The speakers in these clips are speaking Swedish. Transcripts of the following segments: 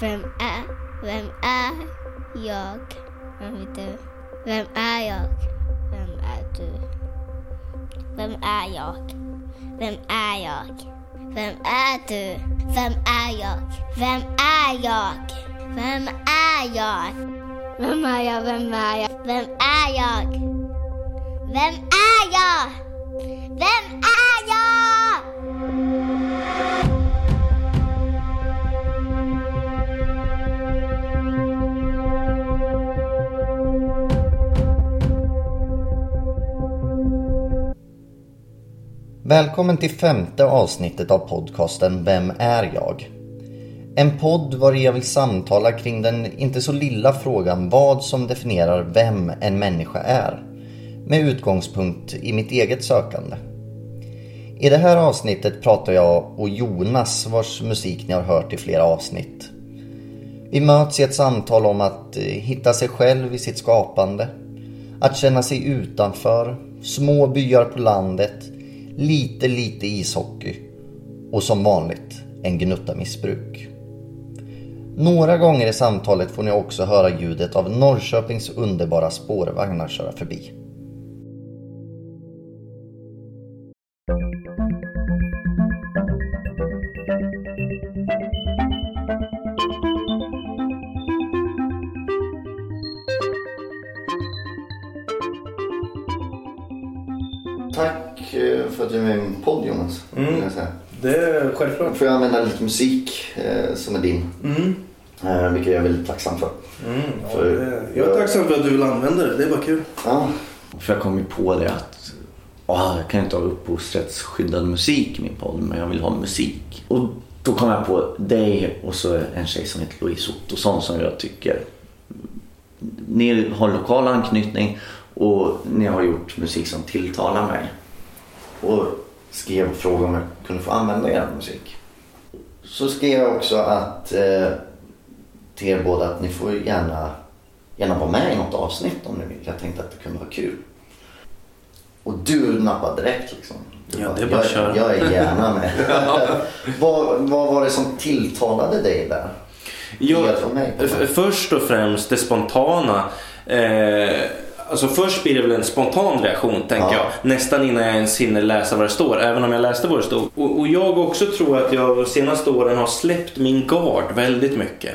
Vem är, vem är jag? Vem är du? Vem är jag? Vem är du? Vem är jag? Vem är jag? Vem är du? Vem är jag? Vem är jag? Vem är jag? Vem är jag? Vem är jag? Vem är jag? Vem är jag? Vem är Välkommen till femte avsnittet av podcasten Vem är jag? En podd var jag vill samtala kring den inte så lilla frågan vad som definierar vem en människa är. Med utgångspunkt i mitt eget sökande. I det här avsnittet pratar jag och Jonas vars musik ni har hört i flera avsnitt. Vi möts i ett samtal om att eh, hitta sig själv i sitt skapande. Att känna sig utanför, små byar på landet, lite lite ishockey och som vanligt en gnutta missbruk. Några gånger i samtalet får ni också höra ljudet av Norrköpings underbara spårvagnar köra förbi. Det är självklart. Får jag använda lite musik eh, som är din. Mm. Eh, vilket jag är väldigt tacksam för. Mm, ja, För- det, jag är tacksam för att du vill använda det. Det är bara kul. Ja. För jag kom ju på det att åh, jag kan inte ha upphovsrättsskyddad musik i min podd men jag vill ha musik. Och då kom jag på dig och så en tjej som heter Louise Ottosson som jag tycker ni har lokal anknytning och ni har gjort musik som tilltalar mig. Och skrev och frågade om jag kunde få använda er musik. Så skrev jag också att eh, till er båda att ni får gärna, gärna vara med i något avsnitt om ni vill. Jag tänkte att det kunde vara kul. Och du nappade direkt liksom. Du Ja, bara, det är bara jag, köra." jag är gärna med. vad, vad var det som tilltalade dig där? Mig f- först och främst det spontana. Eh, alltså först blir det väl en spontan reaktion tänker Ja. jag. Nästan innan jag ens hinner läsa vad det står. Även om jag läste vad det stod. Och, och jag också tror att jag de senaste åren har släppt min gard väldigt mycket.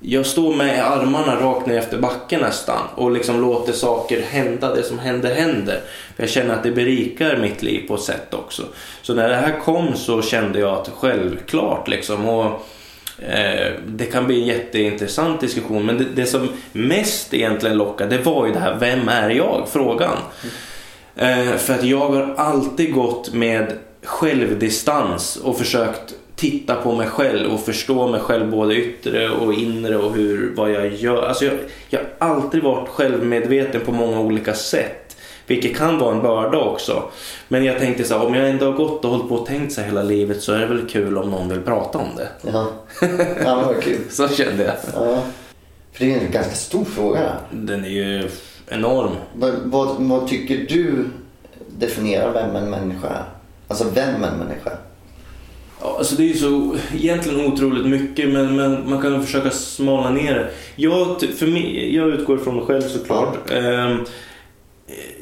Jag står med armarna rakt ner efter backen nästan och liksom låter saker hända. Det som händer händer. För jag känner att det berikar mitt liv på ett sätt också. Så när det här kom så kände jag att självklart liksom. Och Eh, det kan bli en jätteintressant diskussion men det, det som mest egentligen lockade det var ju det här vem är jag? Frågan. Mm. för att jag har alltid gått med självdistans och försökt titta på mig själv och förstå mig själv både yttre och inre och hur, vad jag gör. Alltså jag, jag har alltid varit självmedveten på många olika sätt. Vilket kan vara en börda också. Men jag tänkte så här, om jag ändå har gått och hållit på och tänkt så här hela livet så är det väl kul om någon vill prata om det. Ja, ja men vad kul. Så kände jag. Ja. För det är en ganska stor fråga. Den är ju enorm. Vad, vad, vad tycker du definierar vem en människa är? Alltså vem en människa är? Ja, alltså det är ju så egentligen otroligt mycket men, men man kan försöka smalna ner det. Jag, för mig, jag utgår från mig själv såklart. Ehm,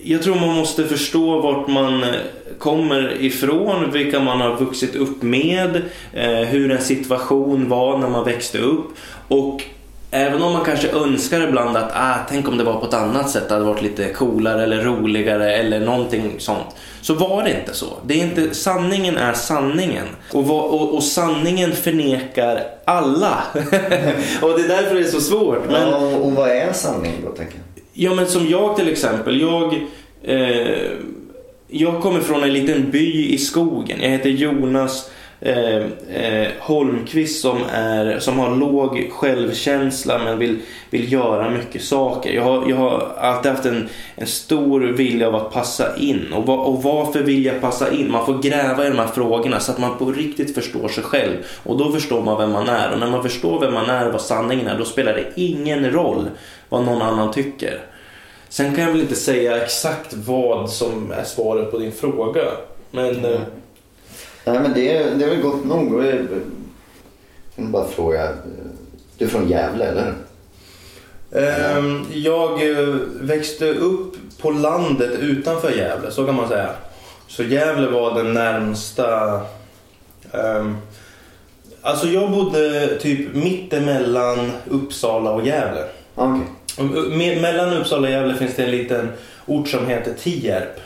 jag tror man måste förstå vart man eh, kommer ifrån, vilka man har vuxit upp med, eh, hur en situation var när man växte upp. Och även om man kanske önskar ibland att ah, tänk om det var på ett annat sätt, det hade varit lite coolare eller roligare eller någonting sånt. Så var det inte så. Det är inte, sanningen är sanningen. Och, vad, och, och sanningen förnekar alla. och det är därför det är så svårt. Men, Ja, och, och vad är sanning då tänker jag? Ja men som jag till exempel. Jag, eh, jag kommer från en liten by i skogen. Jag heter Jonas eh, eh, Holmqvist som, är, som har låg självkänsla men vill, vill göra mycket saker. Jag har, jag har alltid haft en, en stor vilja av att passa in. Och, va, och varför vill jag passa in? Man får gräva i de här frågorna så att man på riktigt förstår sig själv. Och då förstår man vem man är. Och när man förstår vem man är och vad sanningen är då spelar det ingen roll vad någon annan tycker. Sen kan jag väl inte säga exakt vad som är svaret på din fråga. Men eh, Mm. Nej men det, är- det är väl gott nog. Jag- kan bara fråga. eh, Du är från Gävle, eller Ehm, Jag eh, växte upp på landet utanför Gävle, så kan man säga. Så Gävle var den närmsta... ehm, Alltså jag bodde typ mittemellan Uppsala och Gävle. Okej. Me- Mellan Uppsala och Gävle finns det en liten ort som heter Tierp.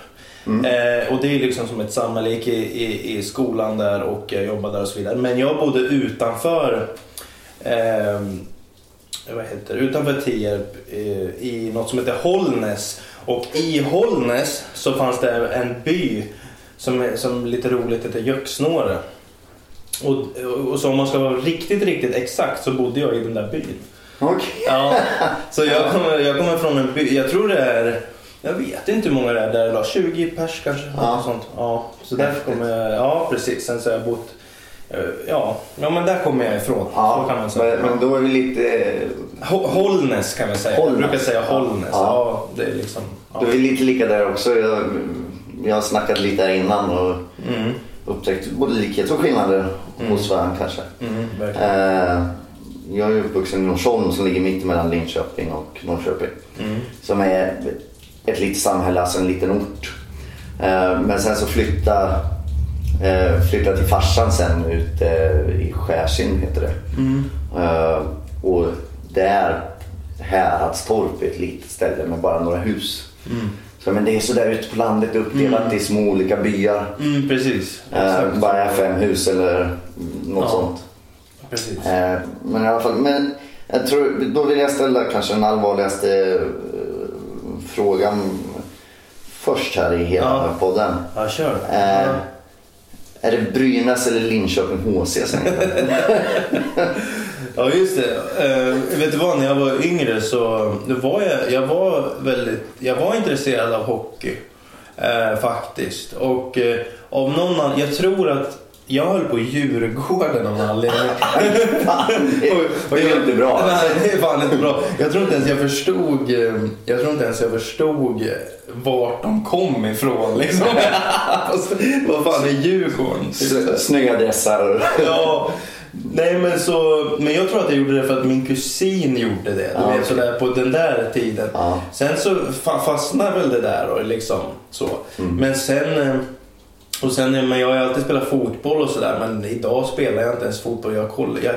Eh, och det är liksom som ett samhälle. Jag gick i, i, i skolan där och jag jobbade där och så vidare. Men jag bodde utanför eh, vad heter det? utanför Tierp eh, i något som heter Hållnäs. Och i Hållnäs så fanns det en by som, som lite roligt heter Göksnåre. Och, och så om man ska vara riktigt, riktigt exakt så bodde jag i den där byn. Okej. Ja, så jag kommer, jag kommer från en by, jag tror det är, jag vet inte hur många det är där idag, 20 pers kanske? Ja. Något sånt. Ja, så där kommer jag, ja precis, sen så har jag bott, eh, ja, ja men där kommer jag ifrån. så kan man säga. men, men då är vi lite... Hå- Hållnäs kan vi säga, Hållnäs. jag brukar säga Hållnäs. Ja. Ja. det är liksom, ja. Då är vi lite lika där också. Jag, jag har snackat lite här innan och Mm, upptäckt både likheter och skillnader hos varandra kanske. mm. Eh, jag är uppvuxen i Norsholm som ligger mitt mellan Linköping och Norrköping. Mm. Som är ett litet samhälle, alltså en liten ort. Eh, men sen så flyttade eh, flyttade till farsan sen ute i Skärsim heter det. Eh, och där Häradstorp är ett litet ställe med bara några hus. Så, men det är sådär ute på landet uppdelat i små olika byar. Mm, precis. Eh, Exakt. bara fem hus eller något Ja. sånt. precis. Eh, men i alla fall, men jag tror, då vill jag ställa kanske den allvarligaste eh, frågan först här i hela Ja. podden. Ja, kör. Eh, Ja. är det Brynäs eller Linköping HC som? Ja just det. Eh, vet du vad, när jag var yngre så var jag, jag var väldigt, jag var intresserad av hockey. Eh, faktiskt. Och eh, av någon annan, jag tror att jag höll på Djurgården av någon anledning. det, är inte bra. alltså. Nej, det är fan inte bra. Jag tror inte ens jag förstod, eh, jag tror inte ens jag förstod eh, vart de kom ifrån liksom. Vad fan är Djurgården? Snygga dressar. Ja, nej men så, men jag tror att jag gjorde det för att min kusin gjorde det. Du Ja, vet, sådär på den där tiden. Ja. Sen så fa- fastnade väl det där och liksom så. Mm. Men sen, eh, och sen, men jag har alltid spelat fotboll och sådär men idag spelar jag inte ens fotboll. Jag kollar, jag,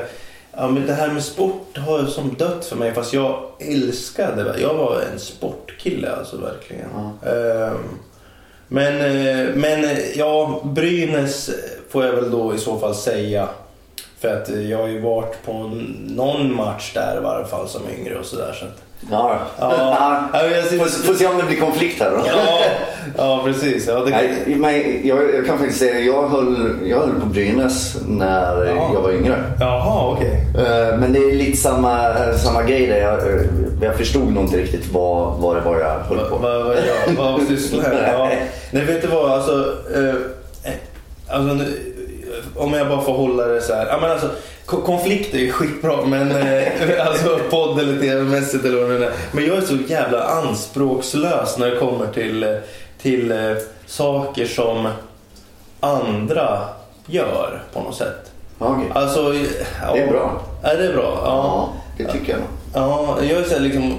ja, men det här med sport har som dött för mig fast jag älskade det. Jag var en sportkille alltså verkligen. Ehm, men, eh, men eh, ja, Brynäs får jag väl då i så fall säga. För att jag har ju varit på någon match där i varje fall som yngre och sådär. Så att, Ja. Ja. Ja, Får, får se om det blir konflikt här då. ja, ja, precis. Ja, det, Nej, men jag, jag kan faktiskt säga jag höll, jag höll på Brynäs när Ja. jag var yngre. Jaha, okej. Eh, Men det är lite samma, samma grej där. Jag, eh, jag förstod nog inte riktigt vad, vad det var jag höll på. vad- vad jag- jag med? Nej, vet du vad? Alltså, eh, eh, alltså nu, om jag bara får hålla det så här. Ja, men alltså, ko- konflikt är ju skitbra, men eh, alltså podd eller tv-mässigt eller vad det är. Men jag är så jävla anspråkslös när det kommer till, eh, till eh, saker som andra gör på något sätt. Ja, okej. Alltså, ja, Det är bra. Är det bra? Ja, det tycker jag nog. Ja, jag är så här liksom...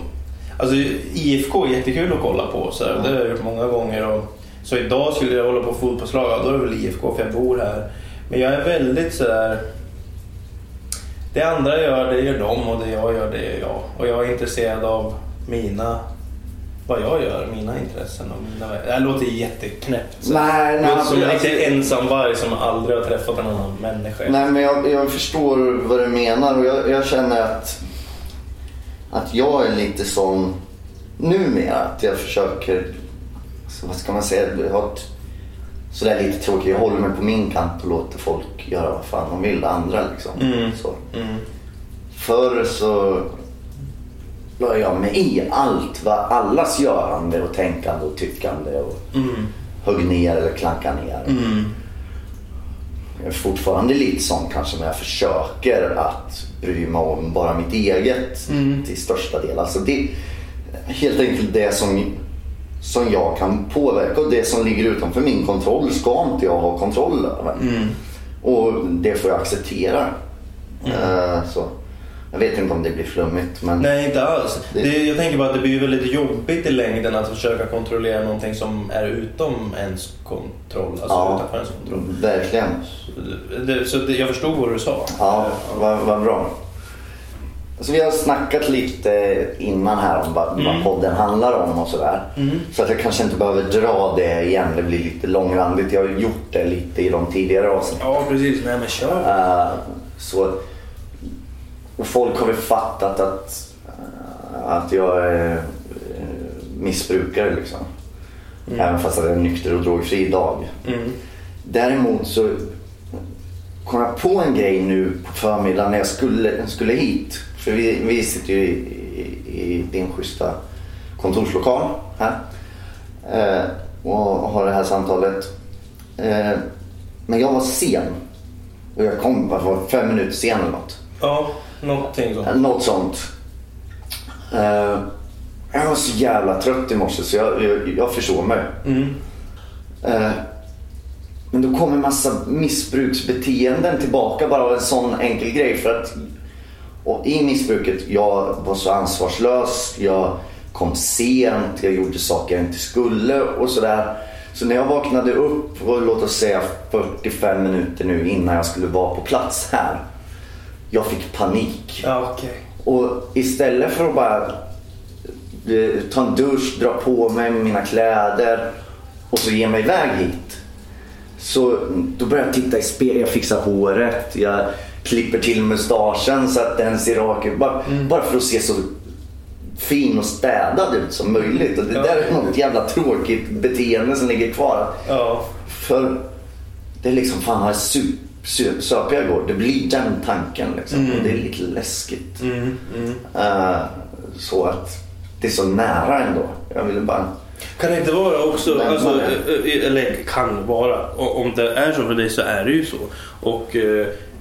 Alltså IFK är jättekul att kolla på. Så här, Det har jag gjort många gånger. Och, så idag skulle jag hålla på fotbollslag, ja, då är det väl IFK för jag bor här. Men jag är väldigt sådär... Det andra gör, det gör de och det jag gör, det gör jag. Och jag är intresserad av mina... Vad jag gör, mina intressen och mina... Det här låter jätteknäppt. så. Nej, nej, låter som en alltså- ensamvarg som aldrig har träffat en annan människa. Nej, men jag, jag förstår vad du menar och jag, jag känner att, att jag är lite sån numera. Att jag försöker, så vad ska man säga, ha ett, sådär lite tråkigt. Jag håller mig på min kant och låter folk göra vad fan de vill, andra liksom. Mm. Så. Mm. Förr så la jag mig i allt vad allas görande och tänkande och tyckande och Mm. högg ner eller klankade ner. Mm. Jag är fortfarande lite sån kanske men jag försöker att bry mig om bara mitt eget Mm. till största del. Alltså det är helt enkelt det som, som jag kan påverka och det som ligger utanför min kontroll ska inte jag ha kontroll över. Mm. Och det får jag acceptera. Eh, så. Jag vet inte om det blir flummigt men Nej, inte alls. Det- Det, jag tänker bara att det blir väldigt jobbigt i längden att försöka kontrollera någonting som är utom ens kontroll. Alltså Ja. utanför ens kontroll. verkligen. Det, så jag förstod vad du sa. Ja, vad, vad bra. Så vi har snackat lite innan här om vad, vad podden handlar om och sådär. Så att jag kanske inte behöver dra det igen. Det blir lite långrandigt. Jag har gjort det lite i de tidigare avsnitten. Ja, precis. Nej, men kör. Eh, så, och folk har väl fattat att, eh, att jag är eh, missbrukare liksom. Även fast jag är nykter och drogfri idag. Mm. Däremot så kom jag på en grej nu på förmiddagen när jag skulle, skulle hit. För vi, vi sitter ju i, i, i din schyssta kontorslokal här. Eh, och har det här samtalet. Eh, men jag var sen. Och jag kom bara för fem minuter sen eller något. Ja, någonting sånt. Eh, Något sånt. Eh, jag var så jävla trött i morse så jag, jag, jag försov mig. Mm. Eh, Men då kommer massa missbruksbeteenden tillbaka bara av en sån enkel grej. För att och i missbruket, jag var så ansvarslös, jag kom sent, jag gjorde saker jag inte skulle och sådär. Så när jag vaknade upp, och låt oss säga 45 minuter nu innan jag skulle vara på plats här. Jag fick panik. Ja, okej. Och istället för att bara eh, ta en dusch, dra på mig mina kläder och så ge mig iväg hit. Så då började jag titta i spegeln, jag fixar håret, jag klipper till mustaschen så att den ser rak ut. Bara, bara för att se så fin och städad ut som möjligt. Och det Ja. där är något jävla tråkigt beteende som ligger kvar. Ja. För det är liksom, fan har jag sup, sup, söp jag igår? Det blir den tanken liksom. Och det är lite läskigt. Mm, mm. Eh, så att det är så nära ändå. Jag ville bara... Kan det inte vara också, alltså, eh, eh, eller kan vara, om det är så för dig så är det ju så. Och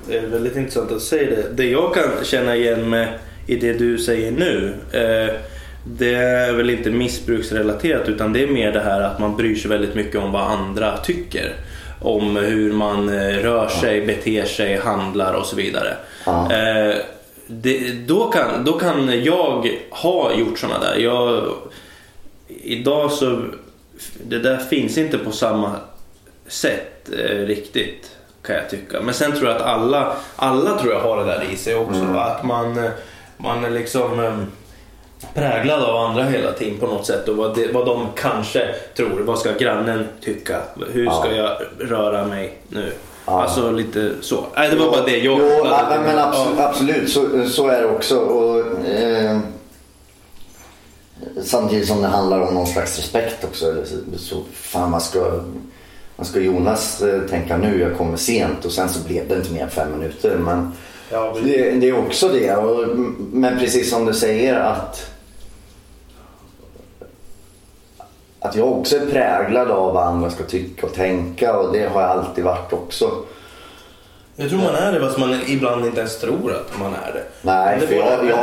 det är väldigt intressant att säga det. Det jag kan känna igen med i det du säger nu. Eh, det är väl inte missbruksrelaterat utan det är mer det här att man bryr sig väldigt mycket om vad andra tycker. Om hur man eh, rör sig, beter sig, handlar och så vidare. Ja. Eh, det, då, kan, då kan jag ha gjort såna där. Jag, idag så, det där finns inte på samma sätt eh, riktigt kan jag tycka. Men sen tror jag att alla, alla tror jag har det där i sig också. va? Att man, man är liksom eh, präglad av andra hela tiden på något sätt och vad, det, vad de kanske tror. Vad ska grannen tycka? Hur ska Ja. jag röra mig nu? Ja. Alltså lite så. Nej, det var bara det jag Jo, till. men absolut, Ja. absolut så, så är det också. Och, eh, samtidigt som det handlar om någon slags respekt också. Så, så fan man ska, man ska Jonas eh, tänka nu, jag kommer sent och sen så blev det inte mer än fem minuter. Men Ja, precis. det, det är också det. Och, men precis som du säger att att jag också är präglad av vad andra ska tycka och tänka och det har jag alltid varit också. Jag tror man är det fast man ibland inte ens tror att man är det. Nej, Det för jag, jag,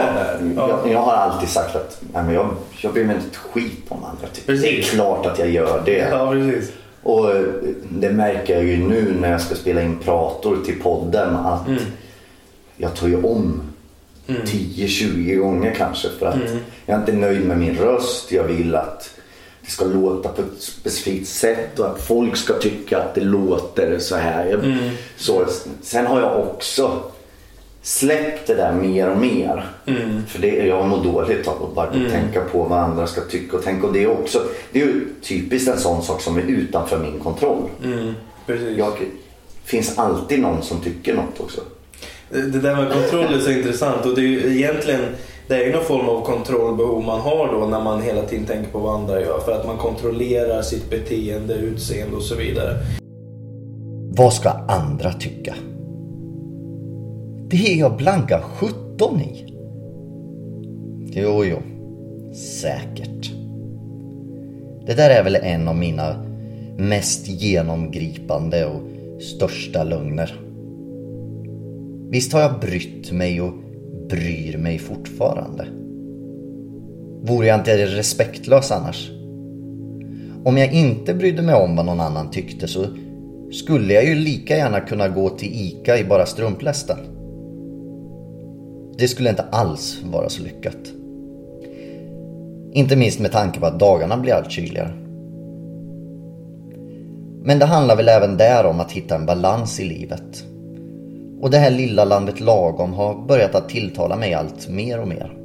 jag, jag har alltid sagt att nej, men jag, jag bryr mig inte ett skit om andra tycker. Det är Precis. klart att jag gör det. Ja, precis. Och eh, det märker jag ju nu när jag ska spela in prator till podden att Mm. jag tar ju om 10-20 gånger kanske för att jag är inte nöjd med min röst. Jag vill att det ska låta på ett specifikt sätt och att folk ska tycka att det låter så här. Jag, så, sen har jag också släppt det där mer och mer. För det, jag mår dåligt av att bara tänka på vad andra ska tycka och tänka. Och det är också, det är ju typiskt en sån sak som är utanför min kontroll. Mm. Jag, finns alltid någon som tycker något också. Det det där med kontroll är så intressant och det är ju egentligen det är ju någon form av kontrollbehov man har då när man hela tiden tänker på vad andra gör för att man kontrollerar sitt beteende, utseende och så vidare. Vad ska andra tycka? Det är jag blanka 17 i. Jo, jo. Säkert. Det där är väl en av mina mest genomgripande och största lögner. Visst har jag brytt mig och bryr mig fortfarande. Vore jag inte respektlös annars? Om jag inte brydde mig om vad någon annan tyckte så skulle jag ju lika gärna kunna gå till ICA i bara strumplästen det skulle inte alls vara så lyckat. Inte minst med tanke på att dagarna blir allt kyligare. Men det handlar väl även där om att hitta en balans i livet. Och det här lilla landet lagom har börjat att tilltala mig allt mer och mer.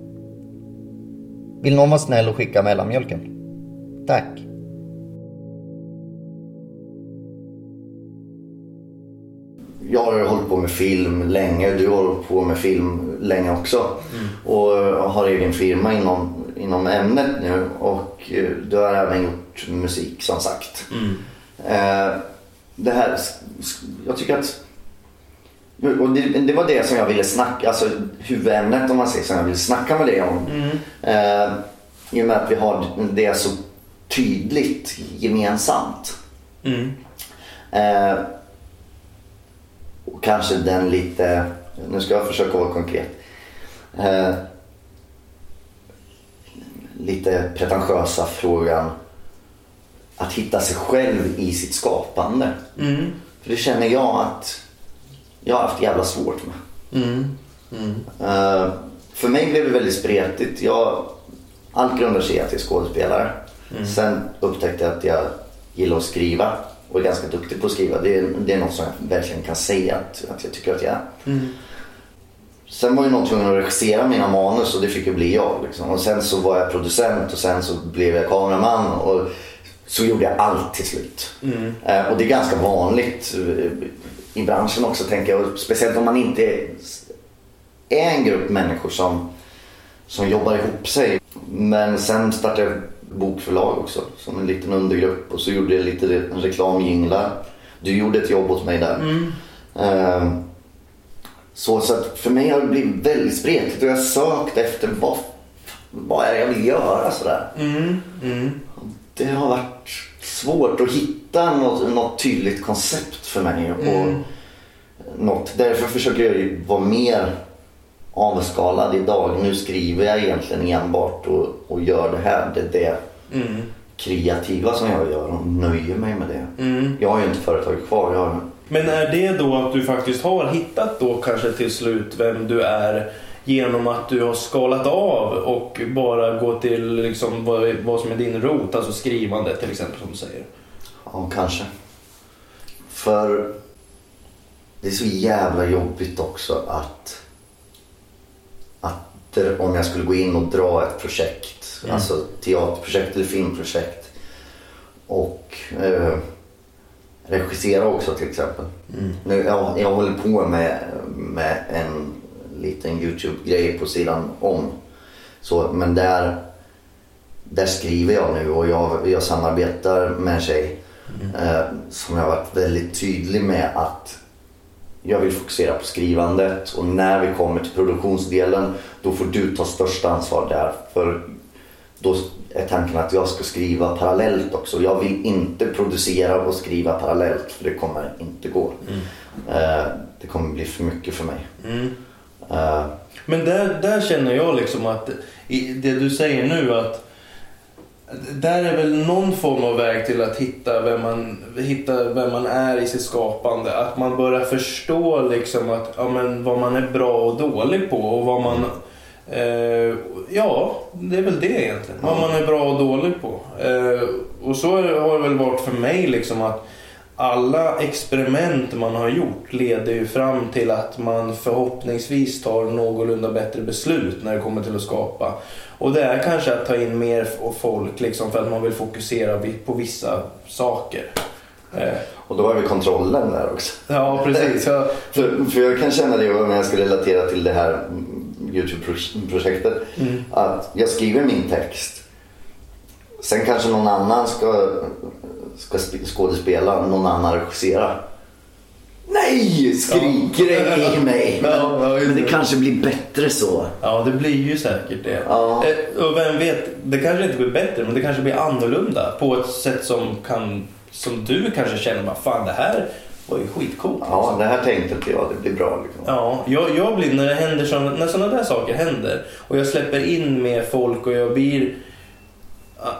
Vill någon vara snäll och skicka mellanmjölken? Tack. Jag har hållit på med film länge. Du har hållit på med film länge också. Och har egen firma inom, inom ämnet nu. Och eh, du har även gjort musik som sagt. Eh, det här, jag tycker att och det, det var det som jag ville snacka, alltså huvudämnet om man säger som jag ville snacka med dig om. Eh, I och med att vi har det så tydligt gemensamt. Mm. Eh, och kanske den lite, nu ska jag försöka vara konkret. Eh, lite pretentiösa frågan att hitta sig själv i sitt skapande. Mm. För det känner jag att jag har haft jävla svårt med. Mm. Mm. Eh, för mig blev det väldigt spretigt. Jag, allt grundar sig i att jag är skådespelare. Sen upptäckte jag att jag gillar att skriva och är ganska duktig på att skriva. Det är, det är något som jag verkligen kan säga att, att jag tycker att jag är. Sen var ju någon tvungen att regissera mina manus och det fick ju bli jag. Liksom. Och sen så var jag producent och sen så blev jag kameraman. Och så gjorde jag allt till slut. Eh, och det är ganska vanligt eh, i branschen också tänker jag. Och Speciellt om man inte är är en grupp människor som, som jobbar ihop sig. Men sen startade jag bokförlag också som en liten undergrupp och så gjorde jag lite re- reklamjinglar. Du gjorde ett jobb åt mig där. Eh, så, så att för mig har det blivit väldigt spretigt och jag har sökt efter vad, vad är det jag vill göra sådär. Mm. Mm. Det har varit svårt att hitta något, något tydligt koncept för mig. Och något. Därför försöker jag ju vara mer avskalad idag. Nu skriver jag egentligen enbart och, och gör det här. Det är det Mm. kreativa som jag gör och nöjer mig med det. Mm. Jag har ju inte företaget kvar. Jag har, Men är det då att du faktiskt har hittat då kanske till slut vem du är genom att du har skalat av och bara gå till liksom vad, vad som är din rot, alltså skrivande till exempel som du säger? ja, kanske. För det är så jävla jobbigt också att, det, om jag skulle gå in och dra ett projekt, Mm. alltså teaterprojekt eller filmprojekt och eh, regissera också till exempel. Nu, jag, jag håller på med, med en liten Youtube-grej på sidan om. Så, men där, där skriver jag nu och jag, jag samarbetar med en tjej eh, som jag varit väldigt tydlig med att jag vill fokusera på skrivandet och när vi kommer till produktionsdelen då får du ta största ansvar där. För då är tanken att jag ska skriva parallellt också. Jag vill inte producera och skriva parallellt för det kommer inte gå. Eh, det kommer bli för mycket för mig. Mm. Eh, Men där, där känner jag liksom att det du säger nu att där är väl någon form av väg till att hitta vem man, hitta vem man är i sitt skapande. Att man börjar förstå liksom att, ja, men vad man är bra och dålig på och vad man... Eh, ja, det är väl det egentligen. Vad man är bra och dålig på. Eh, och så har det väl varit för mig liksom att alla experiment man har gjort leder ju fram till att man förhoppningsvis tar någorlunda bättre beslut när det kommer till att skapa. Och det är kanske att ta in mer folk liksom för att man vill fokusera på vissa saker. Eh, och då har vi kontrollen där också. ja, precis. För, för jag kan känna det om jag ska relatera till det här mm, Youtube-projektet. Att jag skriver min text. Sen kanske någon annan ska, ska sp- skådespela, någon annan regissera. Nej! Skriker det i mig. Ja, ja, just Men det det. kanske blir bättre så. ja, det blir ju säkert det. Ja. Eh, och vem vet, det kanske inte blir bättre men det kanske blir annorlunda på ett sätt som kan som du kanske känner bara fan det här var ju skitcoolt. Ja, det här tänkte inte jag. Det blir bra. Liksom. Ja, jag, jag blir, när, det händer såna, när sådana där saker händer och jag släpper in mer folk och jag blir...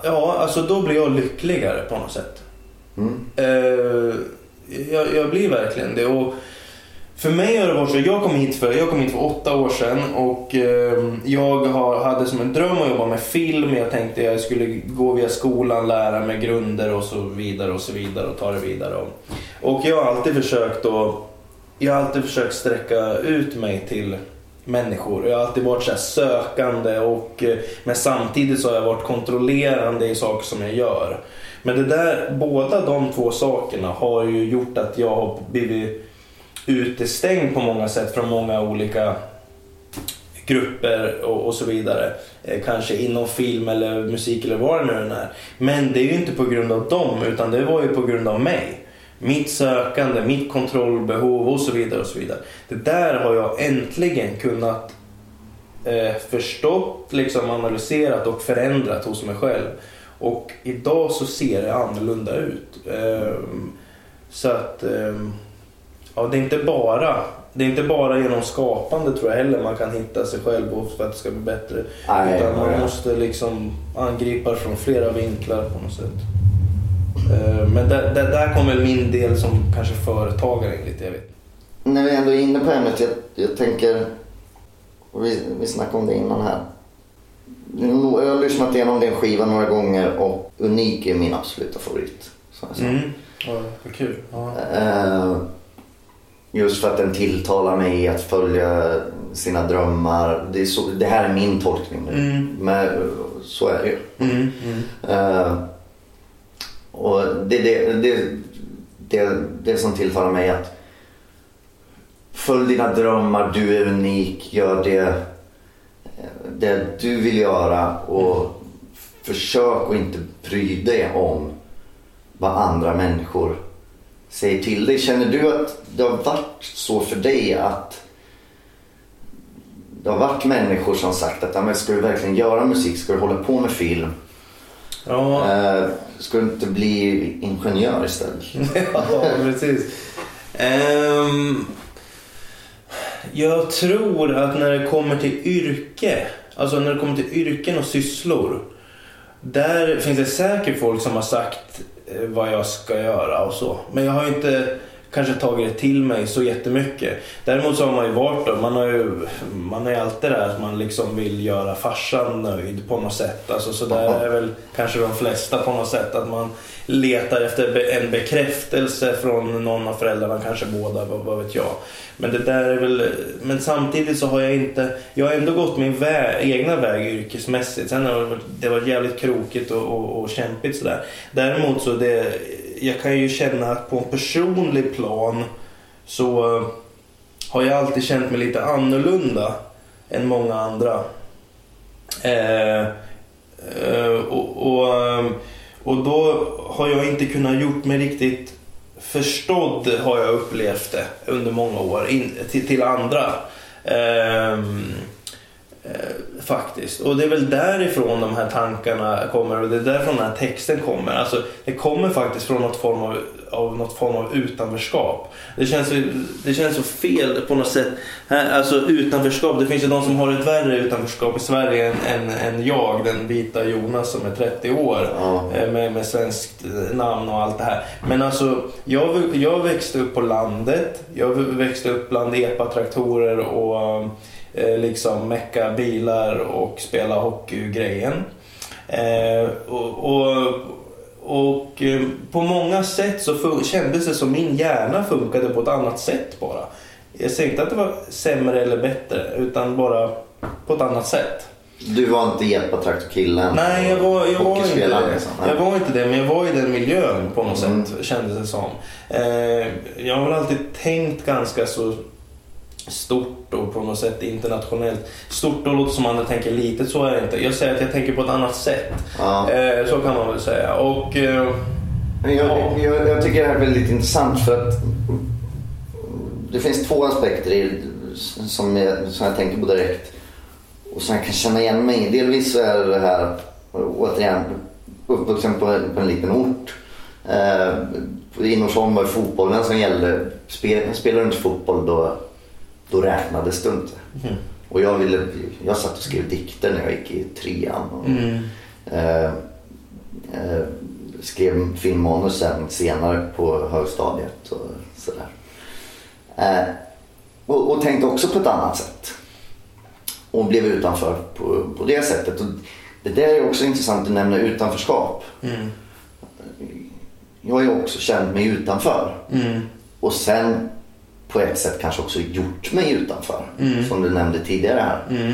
Ja, alltså då blir jag lyckligare på något sätt. Mm. Eh, jag, jag blir verkligen det. Och För mig har det varit så, jag kom hit för, jag kom hit för åtta år sedan och eh, jag har, hade som en dröm att jobba med film. Jag tänkte jag skulle gå via skolan, lära mig grunder och så vidare och så vidare och ta det vidare. Och jag har alltid försökt att, jag har alltid försökt sträcka ut mig till människor. Jag har alltid varit så här sökande och eh, men samtidigt så har jag varit kontrollerande i saker som jag gör. Men det där, båda de två sakerna har ju gjort att jag har blivit utestängd på många sätt från många olika grupper och, och så vidare. Eh, kanske inom film eller musik eller vad det nu är. Men det är ju inte på grund av dem utan det var ju på grund av mig. Mitt sökande, mitt kontrollbehov och så vidare. och så vidare. Det där har jag äntligen kunnat eh, förstått, liksom analyserat och förändrat hos mig själv. Och idag så ser det annorlunda ut. Eh, så att eh, ja, det är inte bara det är inte bara genom skapande tror jag heller man kan hitta sig själv och för att det ska bli bättre. Nej, Utan man måste liksom angripa från flera vinklar på något sätt. Eh, Men där, där, där kommer min del som kanske företagare in lite, jag vet. När vi ändå är inne på ämnet, jag, jag tänker, vi, vi snackade om det innan här. Jag har lyssnat igenom din skiva några gånger och Unik är min absoluta favorit. Mm. Ja, kul. Ja. Eh, Just för att den tilltalar mig i att följa sina drömmar. Det, så, det här är min tolkning nu. Mm. Men eh, så är det ju. Mm. Eh, och det, det, det, det, det som tilltalar mig är att följ dina drömmar, du är unik, gör det, det du vill göra och försök att inte bry dig om vad andra människor säger till dig. Känner du att det har varit så för dig att det har varit människor som sagt att "Ja, men ska du verkligen göra musik, ska du hålla på med film? Ja. Eh, ska du inte bli ingenjör istället? ja, precis. Ehm, jag tror att när det kommer till yrke, alltså när det kommer till yrken och sysslor. Där finns det säkert folk som har sagt eh, vad jag ska göra och så. Men jag har ju inte kanske tagit det till mig så jättemycket. Däremot så har man ju varit då, man har ju, man är ju alltid där att man liksom vill göra farsan nöjd på något sätt. Alltså så där är väl kanske de flesta på något sätt. Att man letar efter en bekräftelse från någon av föräldrarna, kanske båda, vad, vad vet jag. Men det där är väl, men samtidigt så har jag inte, jag har ändå gått min väg, egna väg yrkesmässigt. Sen har det varit jävligt krokigt och, och, och kämpigt sådär. Däremot så det, jag kan ju känna att på en personlig plan så eh, har jag alltid känt mig lite annorlunda än många andra. Eh, eh, och, och, eh, och då har jag inte kunnat gjort mig riktigt förstådd har jag upplevt det under många år in, till, till andra. Eh, eh, faktiskt. Och det är väl därifrån de här tankarna kommer och det är därifrån den här texten kommer. Alltså, det kommer faktiskt från något form av, av, något form av utanförskap. Det känns, det känns så fel på något sätt. Alltså utanförskap, det finns ju de som har ett värre utanförskap i Sverige än, än, än jag, den vita Jonas som är 30 år eh, med, med svenskt namn och allt det här. Men alltså, jag, jag växte upp på landet. Jag växte upp bland epatraktorer och liksom mecka bilar och spela hockey-grejen. Eh, och, och, och eh, på många sätt så kändes det som min hjärna funkade på ett annat sätt bara. Jag säger inte att det var sämre eller bättre utan bara på ett annat sätt. Du var inte epatraktorkillen? Nej, jag var, jag var inte det. liksom. Jag var inte det, men jag var i den miljön på något Mm. sätt kändes det som. Eh, jag har väl alltid tänkt ganska så stort och på något sätt internationellt. Stort då låter som man tänker litet, så är det inte. Jag säger att jag tänker på ett annat sätt. Ja. Eh, så kan man väl säga. Och... Eh, Jag, jag, jag tycker det här är väldigt intressant för att det finns två aspekter i, som, jag, som jag tänker på direkt och som jag kan känna igen mig i. Delvis så är det här, återigen, uppvuxen på, en- på en liten ort. Eh, I Norsholm var det fotbollen som gällde. Spel, spelade du inte fotboll då, då räknades det inte. Mm. Och jag, ville, jag satt och skrev dikter när jag gick i trean. Och, mm, Eh, eh, skrev filmmanus sen senare på högstadiet och sådär. Eh, och, och tänkte också på ett annat sätt. Och blev utanför på, på det sättet. Och det där är också intressant att nämna utanförskap. Mm. Jag har ju också känt mig utanför. Mm. Och sen på ett sätt kanske också gjort mig utanför. Mm. Som du nämnde tidigare här. Mm.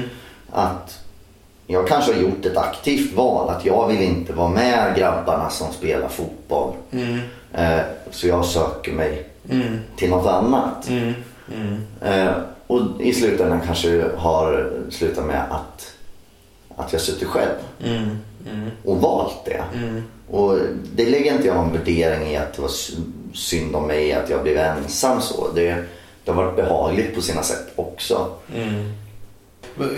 Att jag kanske har gjort ett aktivt val. Att jag vill inte vara med grabbarna som spelar fotboll. Mm. Eh, så jag söker mig Mm. till något annat. Mm. Mm. Eh, och i slutändan kanske har slutat med att, att jag suttit själv och valt det. Och det lägger inte jag någon värdering i att det var synd om mig att jag blev ensam så. Det, det har varit behagligt på sina sätt också. Mm.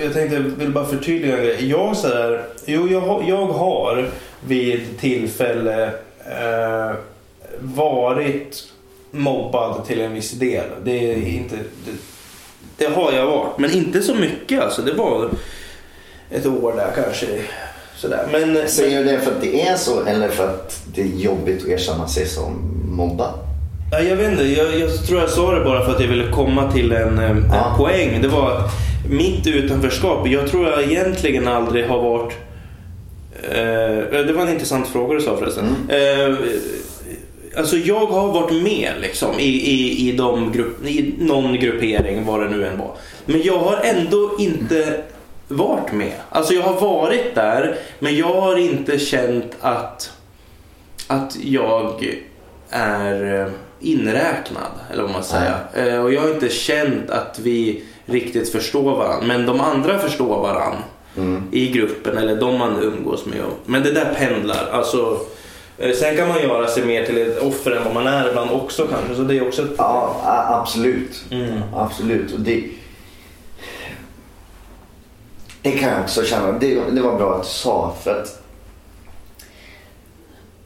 Jag tänkte, vill bara förtydliga en grej. Jag, så här, jo, jag, har- jag har vid tillfälle eh, varit mobbad till en viss del. Det är inte... Det, det har jag varit, men inte så mycket alltså. Det var ett år där kanske. Sådär. Men, Säger du det för att det är så eller för att det är jobbigt att erkänna sig som mobbad? Ja, jag vet inte, jag, jag tror jag sa det bara för att jag ville komma till en, eh, en poäng. Det var att mitt utanförskap, jag tror jag egentligen aldrig har varit... Eh, det var en intressant fråga du sa förresten. Eh, alltså jag har varit med liksom i, i, i, de grupp, i någon gruppering, vad det nu än var. Men jag har ändå inte varit med. Alltså jag har varit där, men jag har inte känt att att jag är eh, inräknad, eller vad man säger. Eh, Och jag har inte känt att vi riktigt förstår varandra. Men de andra förstår varandra i gruppen eller de man umgås med. Men det där pendlar. Alltså, eh, sen kan man göra sig mer till ett offer än vad man är ibland också kanske. Så det är också ett Ja, absolut. Mm. Absolut. Och det, det kan jag också känna. Det, det var bra att du sa. För att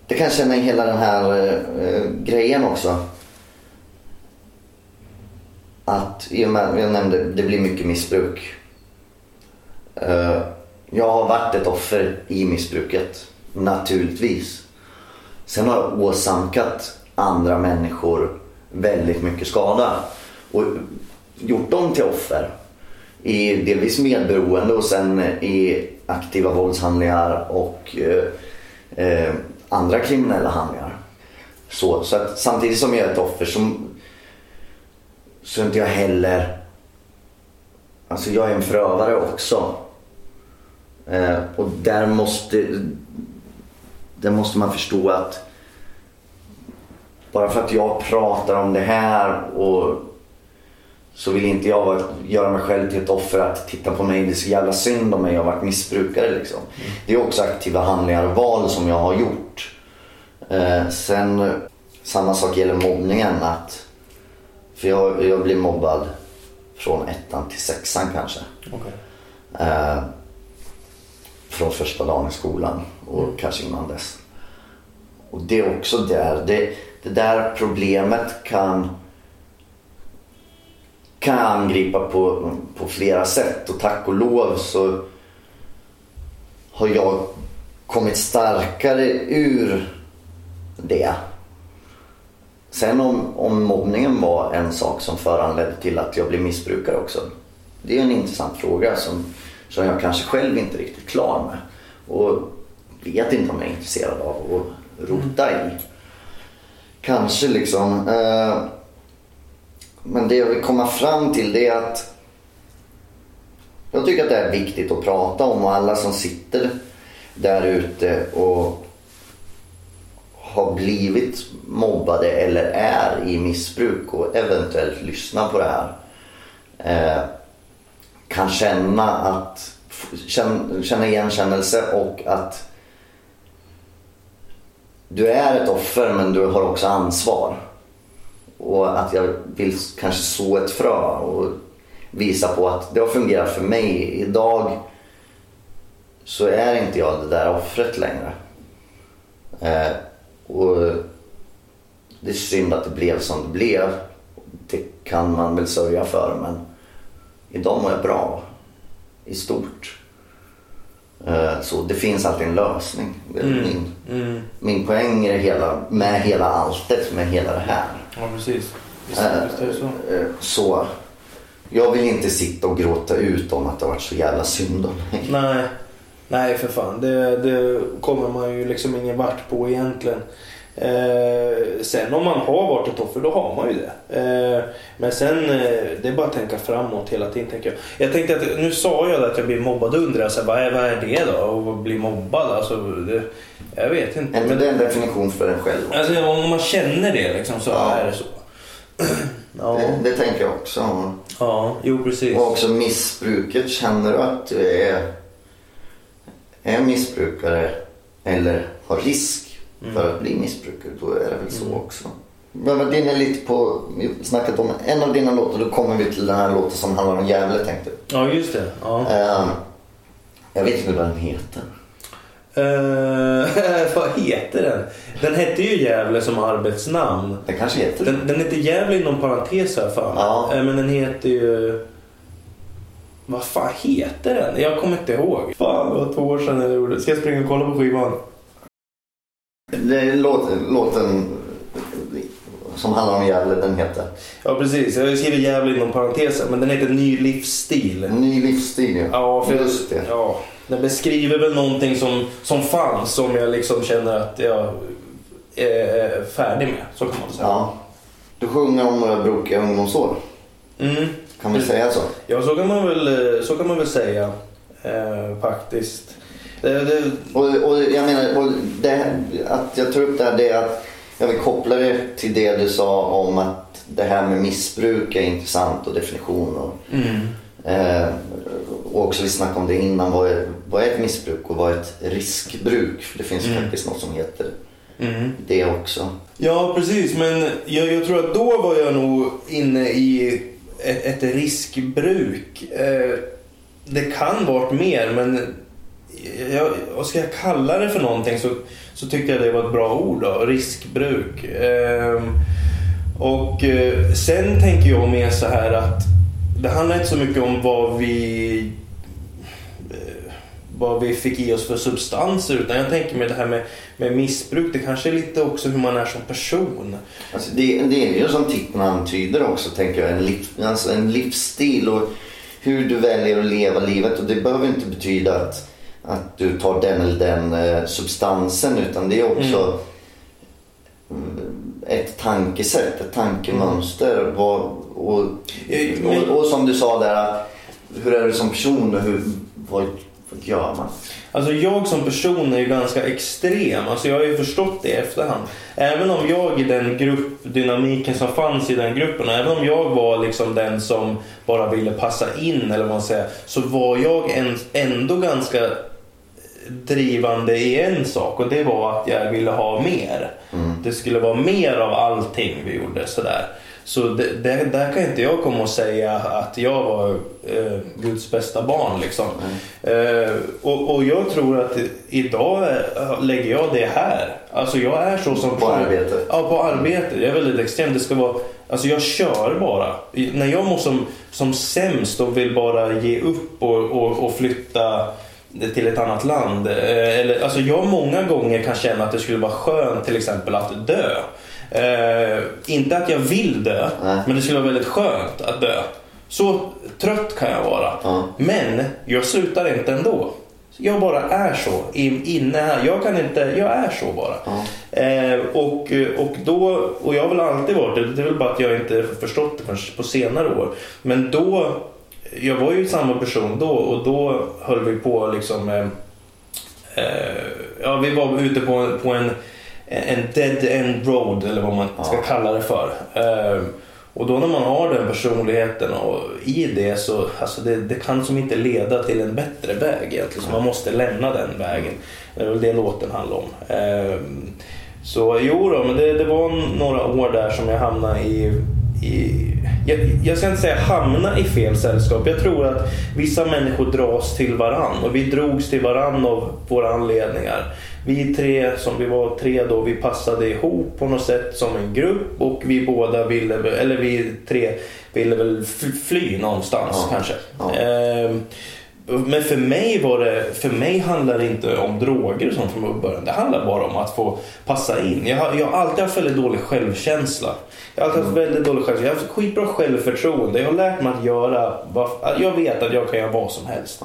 det kan jag känna i hela den här eh, grejen också. Att i och med, jag nämnde, det blir mycket missbruk. Eh, jag har varit ett offer i missbruket. Naturligtvis. Sen har jag åsamkat andra människor väldigt mycket skada. Och gjort dem till offer. I delvis medberoende och sen i aktiva våldshandlingar och eh, eh, andra kriminella handlingar. Så, så att samtidigt som jag är ett offer så, så är inte jag heller... Alltså jag är en förövare också. Eh, och där måste, där måste man förstå att bara för att jag pratar om det här och så vill inte jag göra mig själv till ett offer att titta på mig, det är så jävla synd om mig, jag har varit missbrukare liksom. Det är också aktiva handlingar och val som jag har gjort. Eh, sen samma sak gäller mobbningen att för jag, jag blir mobbad från ettan till sexan kanske. Okej. Eh, från första dagen i skolan och kanske innan dess. Och det är också där, det, det där problemet kan kan jag angripa på, på flera sätt och tack och lov så har jag kommit starkare ur det. Sen om, om mobbningen var en sak som föranledde till att jag blev missbrukare också. Det är en intressant fråga som, som jag kanske själv inte är riktigt klar med. Och vet inte om jag är intresserad av att rota i. Kanske liksom. Eh, men det jag vill komma fram till det är att jag tycker att det är viktigt att prata om och alla som sitter där ute och har blivit mobbade eller är i missbruk och eventuellt lyssnar på det här eh, kan känna att känna, känna igenkännelse och att du är ett offer men du har också ansvar. Och att jag vill kanske så ett frö och visa på att det har fungerat för mig. Idag så är inte jag det där offret längre. Eh, och det är synd att det blev som det blev. Det kan man väl sörja för men idag mår jag bra i stort. Eh, så det finns alltid en lösning. Det är Mm. min, Mm. min poäng är hela, med hela alltet, med hela det här. Ja, precis. Visst, Eh, visst så. eh, Så. Jag vill inte sitta och gråta ut om att det har varit så jävla synd om mig. Nej, nej för fan. Det, det kommer man ju liksom ingen vart på egentligen. Eh, sen om man har varit ett offer, då har man ju det. Eh, men sen, eh, det är bara att tänka framåt hela tiden tänker jag. Jag tänkte att, nu sa jag att jag blir mobbad under alltså, vad, är, vad är det då? Att bli mobbad? Alltså, det, jag vet inte. Är inte Men, det en definition för en själv? alltså, om man känner det liksom så Ja. är det så. ja, Det, det tänker jag också. ja, jo precis. Och också missbruket. Känner du att du är, är missbrukare eller har risk för att bli missbrukare, då är det väl så också. Men vad din är lite på, vi har snackat om en av dina låtar, då kommer vi till den här låten som handlar om Gävle tänkte jag. Ja, just det. Ja. Ehm, jag vet inte vad den heter. Eh, vad heter den? Den hette ju Gävle som arbetsnamn. Den kanske heter Den, den heter Gävle inom parentes här för. Ja. Eh, Men den heter ju... Vad fan heter den? Jag kommer inte ihåg. Fan, det var två år sedan jag gjorde. Ska jag springa och kolla på skivan? Det är låten, låten som handlar om Gävle, den heter Ja, precis. Jag skriver Gävle inom parentes här, men den heter Ny livsstil. Ny livsstil. ja. Ja, för Just det. Ja, den beskriver väl någonting som, som fanns som jag liksom känner att jag är färdig med. Så kan man säga. Ja. Du sjunger om några brokiga ungdomsår. Mm. Kan vi säga så? Ja, så kan man väl, så kan man väl säga eh, faktiskt. Det, det, Och, och jag menar, och det, att jag tar upp det här det är att jag vill koppla det till det du sa om att det här med missbruk är intressant och definition. Och, mm. eh, och också vi snackade om det innan. Vad är, vad är ett missbruk och vad är ett riskbruk? För det finns Mm. faktiskt något som heter Mm. det också. Ja, precis. Men jag, jag tror att då var jag nog inne i ett, ett riskbruk. Eh, det kan varit mer, men jag, vad ska jag kalla det för någonting så, så tyckte jag det var ett bra ord. Då, riskbruk. Eh, och eh, sen tänker jag mer så här att det handlar inte så mycket om vad vi eh, vad vi fick i oss för substanser utan jag tänker med det här med, med missbruk, det kanske är lite också hur man är som person. Alltså det, det är ju som titeln antyder också tänker jag. En, liv, alltså en livsstil och hur du väljer att leva livet. Och det behöver inte betyda att, att du tar den eller den eh, substansen utan det är också mm, ett tankesätt, ett tankemönster. Vad, och, men- och, och som du sa där, hur är du som person och hur, vad, vad gör man? Alltså jag som person är ju ganska extrem. Alltså jag har ju förstått det i efterhand. Även om jag i den gruppdynamiken som fanns i den gruppen, även om jag var liksom den som bara ville passa in eller vad man säger, så var jag en, ändå ganska drivande i en sak och det var att jag ville ha mer. Det skulle vara mer av allting vi gjorde sådär. Så det, det, där kan inte jag komma och säga att jag var eh, Guds bästa barn. Liksom. Eh, och, och jag tror att idag lägger jag det här. Alltså jag är så som... På arbetet? Ja, på arbetet. Jag är väldigt extrem. Det ska vara, alltså jag kör bara. När jag mår som, som sämst och vill bara ge upp och, och, och flytta till ett annat land. Eh, Eller, alltså jag många gånger kan känna att det skulle vara skönt till exempel att dö. Eh, inte att jag vill dö, Nej. men det skulle vara väldigt skönt att dö. Så trött kan jag vara. Ja. Men jag slutar inte ändå. Jag bara är så in- inne här. Jag kan inte, jag är så bara. Ja. Eh, och, och då, och jag har väl alltid varit det. Det är väl bara att jag inte förstått det förrän på senare år. Men då, jag var ju samma person då och då höll vi på liksom eh, Ja, vi var ute på, på en, en dead end road eller vad man ska Ja. kalla det för. Eh, och då när man har den personligheten och i det så alltså det, det kan som inte leda till en bättre väg egentligen. Så man måste lämna den vägen. Det är väl det låten handlar om. Eh, så jo då, men det, det var några år där som jag hamnade i, i jag, jag ska inte säga hamna i fel sällskap. Jag tror att vissa människor dras till varann och vi drogs till varann av våra anledningar. Vi tre, som vi var tre då, vi passade ihop på något sätt som en grupp och vi båda ville, eller vi tre ville väl fly någonstans Ja. kanske. Ja. Ehm, Men för mig var det, för mig handlar det inte om droger sånt från början. Det handlar bara om att få passa in. Jag har, jag har alltid haft väldigt dålig självkänsla. Jag har alltid haft väldigt dålig självkänsla. Jag har haft skitbra självförtroende. Jag har lärt mig att göra, jag vet att jag kan göra vad som helst.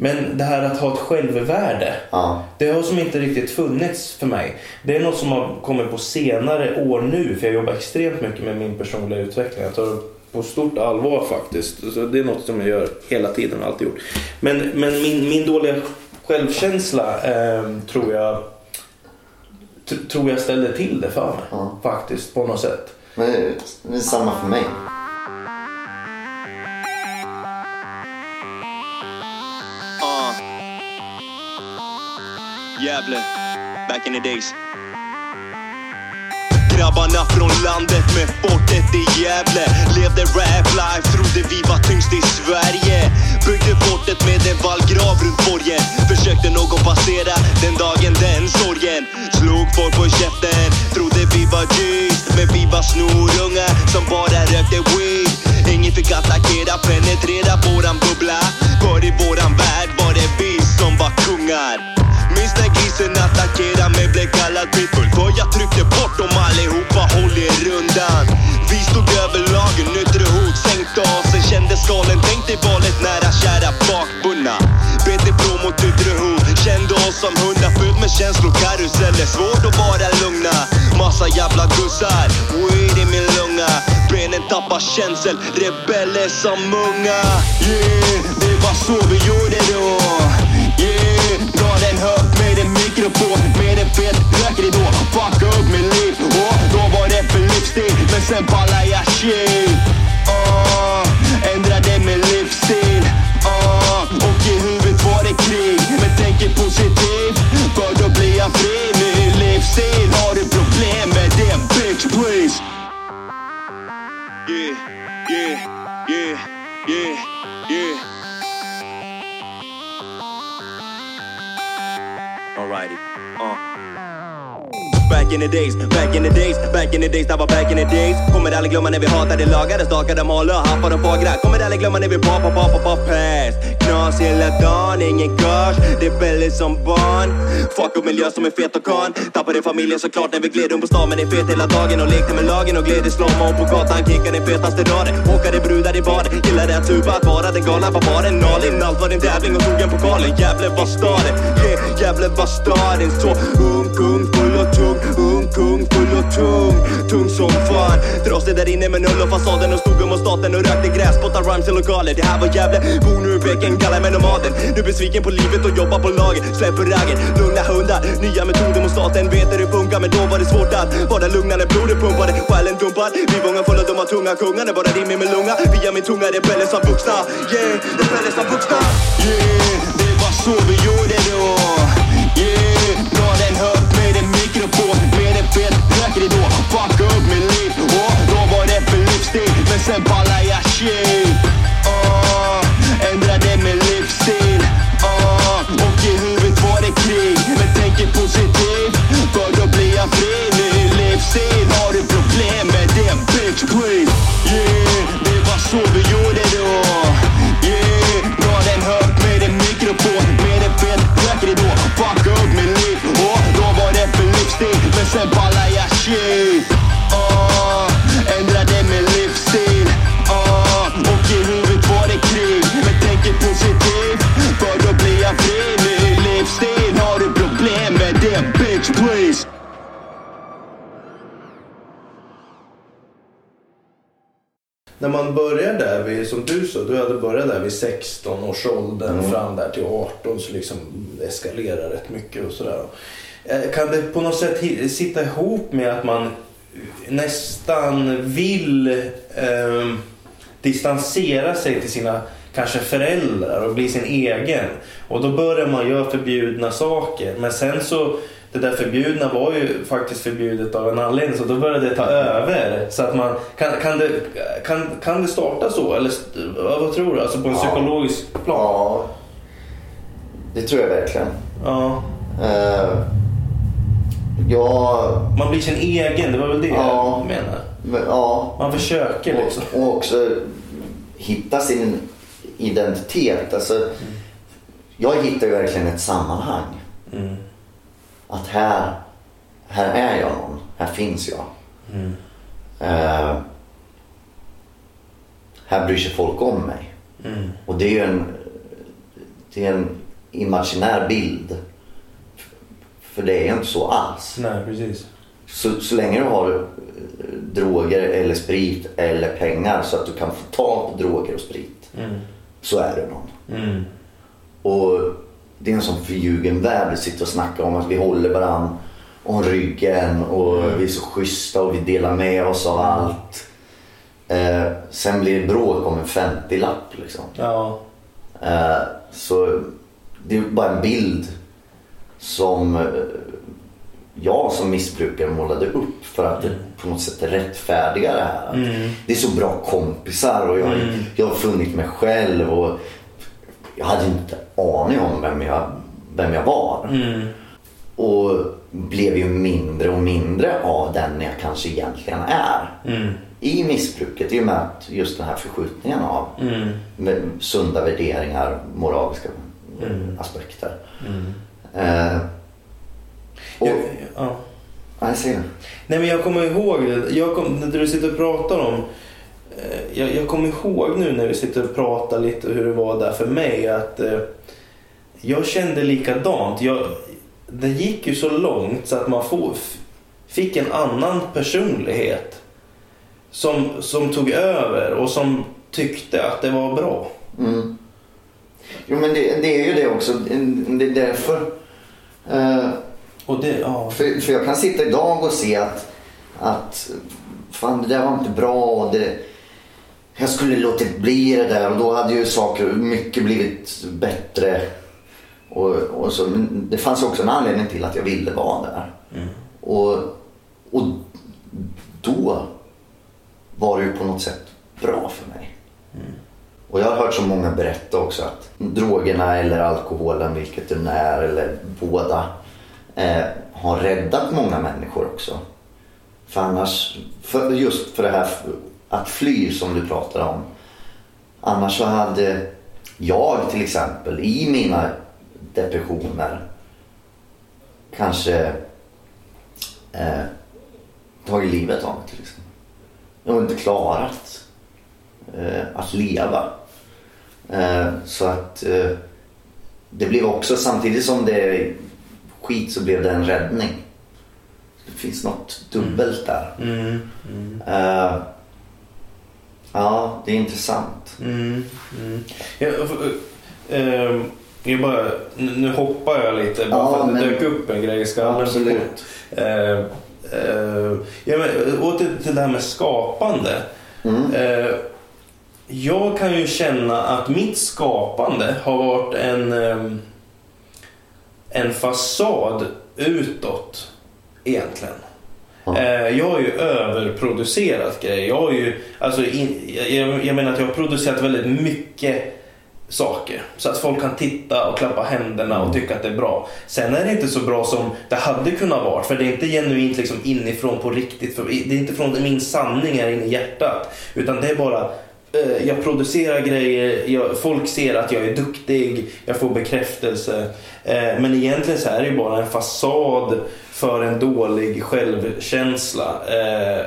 Men det här att ha ett självvärde. Ja. Det har som inte riktigt funnits för mig. Det är något som har kommit på senare år nu. För jag jobbar extremt mycket med min personliga utveckling. Jag tar det på stort allvar faktiskt. Så det är något som jag gör hela tiden och alltid gjort. Men, men min, min dåliga självkänsla eh, tror jag tr- tror jag ställde till det för mig. Ja. Faktiskt på något sätt. Men det är samma för mig. Gävle, back in the days. Grabbarna från landet med fortet i Gävle. Levde rap life, trodde vi var tyngst i Sverige. Byggde fortet med en vallgrav runt borgen. Försökte någon passera den dagen, den sorgen. Slog folk på käften, trodde vi var G's Men vi var snorungar som bara rökte weed. Ingen fick attackera, penetrera våran bubbla. För i våran värld var det vi som var kungar finns när grisen attackerar mig, blev kallad pitbull För jag tryckte bort dem allihopa, håll er rundan Vi stod över lagen, yttre hot. Sänkte av sig Kände skalen, tänk dig valet nära, kära bakbundna. BT Pro mot yttre hot, kände oss som hundar fullt med känslokaruseller, svårt att vara lugna Massa jävla gussar, weed i min lunga? Benen tappar känsel, rebeller som unga. Yeah, det var så vi gjorde då en på Med en fet rökridå Fucka upp mitt liv. Och då var det för livsstil. Men sen pallar jag shit. Oh, Ändrade min livsstil. Oh, Och i huvudet var det krig. Men tänker positivt För då blir jag fri. Ny livsstil Har du problem med det bitch please? Yeah, yeah, yeah, yeah. Alrighty. Uh. Back in the days, back in the days, back in the days, det var back in the days. Kommer aldrig glömma när vi hatade lagade, stakade och haffade de fagra Kommer aldrig glömma när vi pop, pop, pop, pop, pass. Knas hela dagen, ingen cash, rebeller som barn. Fuck upp miljö som är fet och kan. Tappade familjen såklart när vi gled runt på stan Men är fet hela dagen och lekte med lagen och gled i slowmo på gatan Kickade den fetaste raden, åkade brudar i baren, Gillade att tuba, att vara den galna barbaren. Nalin, allt var en tävling och tog en pokalen Gävle var staden, yeah, Gävle var staden. Så ung, kung, full och tung. Ung, kung, full och tung Tung som fan. Trasig där inne med null och fasaden Och stod mot staten och rökte gräs. Spottade rhymes i lokaler Det här var Gävle, bor nu i bäcken Kallar mig nomaden. Nu besviken på livet och jobbar på lager. Släpper raggen, lugna hundar. Nya metoder mot staten Vet hur det funkar. Men då var det svårt att Vara lugna när blodet pumpade Själen dumpad. Vi vångar fulla dumma tunga. Kungar bara rimmer med lunga. Via min tunga rebeller som vuxna. Yeah, rebeller som vuxna. Yeah, det var så vi gjorde då. Mikrofon Med en fet rökridå Fucka upp mitt liv. Och då var det för livsstil Men sen jag shit du sa, du hade börjat där vid 16 års ålder Mm. fram där till 18 så liksom eskalerar rätt mycket och sådär. Eh, Kan det på något sätt sitta ihop med att man nästan vill eh, distansera sig till sina kanske föräldrar och bli sin egen. Och då börjar man göra förbjudna saker. Men sen så, det där förbjudna var ju faktiskt förbjudet av en anledning så då började det ta över. Så att man, kan, kan, det, kan, kan det starta så? Eller vad tror du? Alltså på en Ja. psykologisk plan? Ja, det tror jag verkligen. Ja. Eh, ja, Man blir sin egen, det var väl det Ja. jag menar. men- ja. Man försöker liksom. Och, och också hitta sin identitet. Alltså, jag hittar ju verkligen ett sammanhang. Att här, här är jag någon. Här finns jag. Eh, här bryr sig folk om mig. Och det är ju en, det är en imaginär bild. För det är ju inte så alls. Nej, precis. Så, så länge du har eh, droger eller sprit eller pengar så att du kan få tag på droger och sprit. Så är du någon. Mm. Och det är en sån förljugen värld. Vi sitter och snackar om att vi håller varandra om ryggen och vi är så schyssta och vi delar med oss av allt. Eh, sen blir det bråk om en 50-lapp liksom. Ja. Eh, så det är bara en bild som eh, jag som missbrukare målade upp för att det på något sätt rättfärdiga det här. Att Det är så bra kompisar och jag, jag har funnit mig själv och jag hade inte aning om vem jag, vem jag var. Och blev ju mindre och mindre av den jag kanske egentligen är. I missbruket i och med att just den här förskjutningen av med sunda värderingar, moraliska aspekter. Eh, och, Jag, ja. ja, jag ser det. Nej men jag kommer ihåg det. Jag kom, när du sitter och pratar om... eh, Jag, jag kommer ihåg nu när vi sitter och pratar lite hur det var där för mig att eh, jag kände likadant. Jag, det gick ju så långt så att man får, fick en annan personlighet som, som tog över och som tyckte att det var bra. Jo men det, det är ju det också. Det är därför. Eh, Och det, ja. för, för jag kan sitta idag och se att, att fan det där var inte bra. Och det, jag skulle låtit bli det där och då hade ju saker mycket blivit bättre. Och, och så, men det fanns också en anledning till att jag ville vara där. Och, och då var det ju på något sätt bra för mig. Och jag har hört så många berätta också att drogerna eller alkoholen, vilket det nu är, eller båda, eh, har räddat många människor också. För annars, för, just för det här att fly som du pratade om. Annars så hade jag till exempel i mina depressioner kanske eh, tagit livet av mig till exempel. Jag har inte klarat eh, att leva. Eh, så att eh, det blev också samtidigt som det är skit så blev det en räddning. Det finns något dubbelt där. Eh, ja, det är intressant. Mm, mm. Jag, eh, jag bara, nu hoppar jag lite bara Ja, för att det men- dök upp en grej i skallen. Absolut. Eh, eh, ja, men, åter till det här med skapande. Eh, jag kan ju känna att mitt skapande har varit en, eh, en fasad utåt egentligen. Eh, Jag har ju överproducerat grejer. Jag, har ju, alltså, in, jag, jag menar att jag har producerat väldigt mycket saker. Så att folk kan titta och klappa händerna och tycka att det är bra. Sen är det inte så bra som det hade kunnat vara. För det är inte genuint liksom inifrån på riktigt. För det är inte från min sanning är inne i hjärtat. Utan det är bara eh, jag producerar grejer, jag, folk ser att jag är duktig, jag får bekräftelse. Eh, men egentligen så är det ju bara en fasad för en dålig självkänsla. Eh,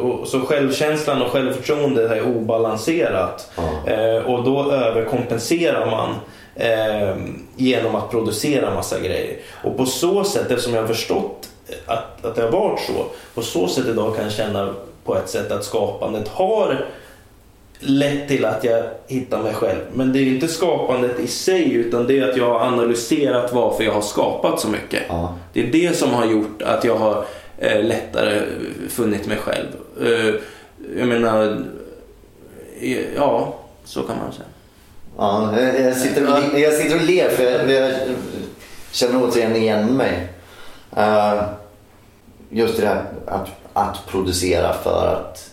och, så självkänslan och självförtroendet är obalanserat. Eh, och då överkompenserar man eh, genom att producera massa grejer. Och på så sätt, eftersom jag har förstått att, att det har varit så, på så sätt idag kan jag känna på ett sätt att skapandet har lett till att jag hittar mig själv. Men det är ju inte skapandet i sig utan det är att jag har analyserat varför jag har skapat så mycket. Ja. Det är det som har gjort att jag har eh, Eh, lättare funnit mig själv. Eh, jag menar, eh, ja, så kan man säga. Ja, jag, sitter och, jag sitter och ler för jag, jag känner återigen igen mig. Just det där att, att producera för att,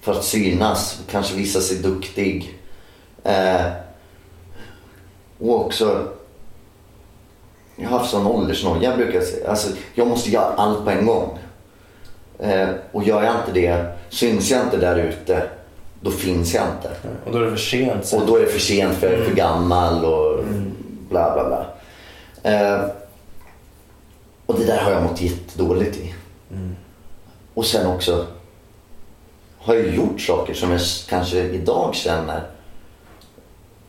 för att synas, kanske visa sig duktig. Och också, jag har haft sån åldersnoja brukar jag säga. Alltså, jag måste göra allt på en gång. Eh, och gör jag inte det, syns jag inte där ute, då finns jag inte. Och då är det för sent. sen. Och då är det för sent för jag är för gammal och bla bla bla. Eh, och det där har jag mått jättedåligt i. Och sen också har jag gjort saker som jag kanske idag känner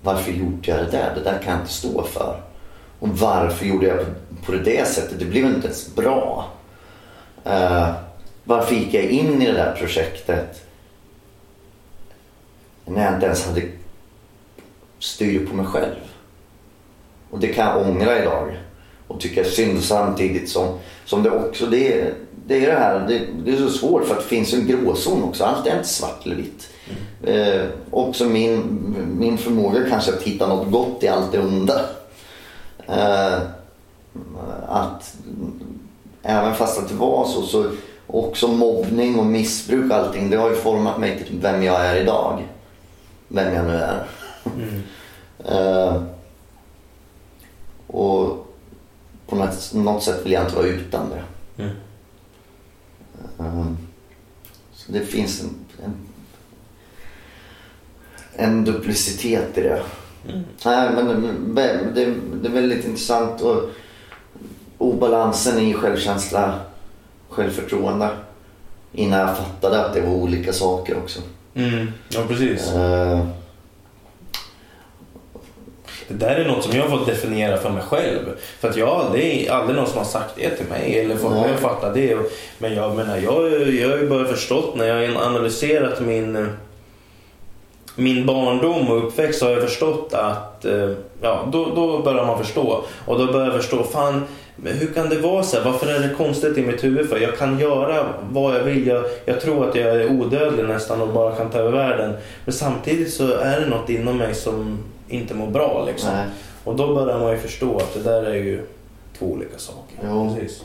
varför gjorde jag det där? Det där kan jag inte stå för. Och varför gjorde jag på det sättet? Det blev inte ens bra. Eh, varför gick jag in i det där projektet när jag inte ens hade styr på mig själv? Och det kan jag ångra idag och tycka synd samtidigt som, som det också det är, det är det här, det, det är så svårt för att det finns en gråzon också. Allt är inte svart eller vitt. Eh, också min, min förmåga kanske att hitta något gott i allt det onda. Eh, att även fast att det var så, så också mobbning och missbruk och allting, det har ju format mig till vem jag är idag. Vem jag nu är. Eh, och på något, något sätt vill jag inte vara utan det. Mm. Eh, så det finns en, en, en duplicitet i det. Nej, men det, det, det är väldigt intressant och obalansen i självkänsla, självförtroende innan jag fattade att det var olika saker också. Mm. Ja, precis. Eh, Det där är något som jag har fått definiera för mig själv. För att jag, det är aldrig någon som har sagt det till mig eller fått mig att fatta det. Men jag menar, jag, jag har ju bara förstått när jag har analyserat min, min barndom och uppväxt så har jag förstått att, eh, ja då, då börjar man förstå. Och då börjar jag förstå, fan hur kan det vara så här? Varför är det konstigt i mitt huvud för? Jag kan göra vad jag vill. Jag, jag tror att jag är odödlig nästan och bara kan ta över världen. Men samtidigt så är det något inom mig som inte mår bra liksom. Nej. Och då börjar man ju förstå att det där är ju två olika saker. Jo. Precis.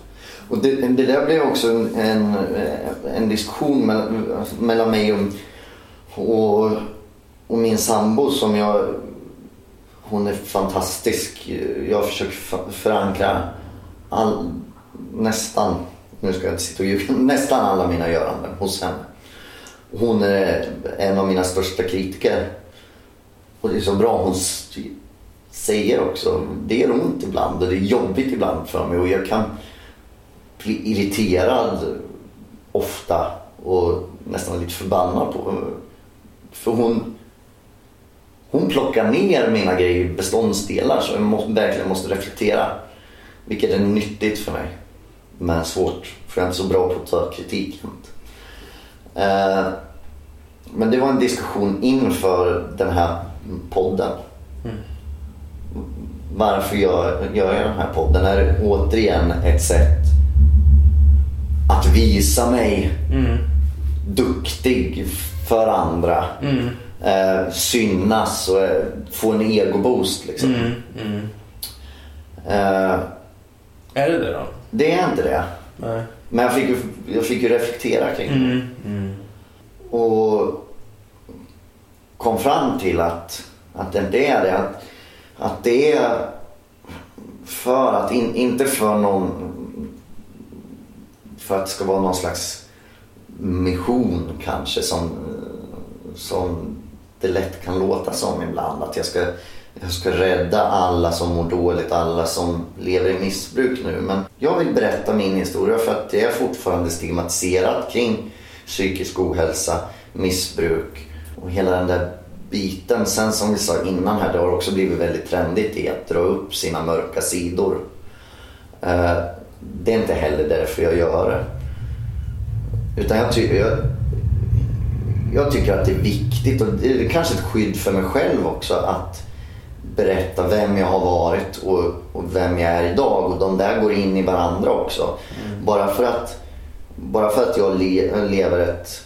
Och det, det där blev också en, en, en diskussion mellan, mellan mig och, och, och min sambo som jag... Hon är fantastisk. Jag försöker förankra all, nästan, nu ska jag inte sitta och ljuga, nästan alla mina göranden hos henne. Hon är en av mina största kritiker. Och det är så bra hon säger också, det gör ont ibland och det är jobbigt ibland för mig och jag kan bli irriterad ofta och nästan lite förbannad på För hon, hon plockar ner mina grejer i beståndsdelar så jag måste, verkligen måste reflektera. Vilket är nyttigt för mig. Men svårt, för jag är inte så bra på att ta kritik. Eh, men det var en diskussion inför den här podden. Varför gör, gör jag den här podden? Är det återigen ett sätt att visa mig Mm. duktig för andra. Mm. Eh, synas och eh, få en egoboost liksom. Mm. Mm. Eh, Är det det då? det är inte det. Nej. Men jag fick ju, jag fick ju reflektera kring det. Mm. Mm. Och kom fram till att, att det är det. Att, att det är för att, in, inte för någon, för att det ska vara någon slags mission kanske som, som det lätt kan låta som ibland. Att jag ska, jag ska rädda alla som mår dåligt, alla som lever i missbruk nu. Men jag vill berätta min historia för att det är fortfarande stigmatiserat kring psykisk ohälsa, missbruk och hela den där biten. Sen som vi sa innan här, det har också blivit väldigt trendigt i att dra upp sina mörka sidor. Eh, det är inte heller därför jag gör det. Utan jag, ty- jag, jag tycker att det är viktigt och det är kanske ett skydd för mig själv också att berätta vem jag har varit och, och vem jag är idag. Och de där går in i varandra också. Bara, för att, bara för att jag le, lever ett,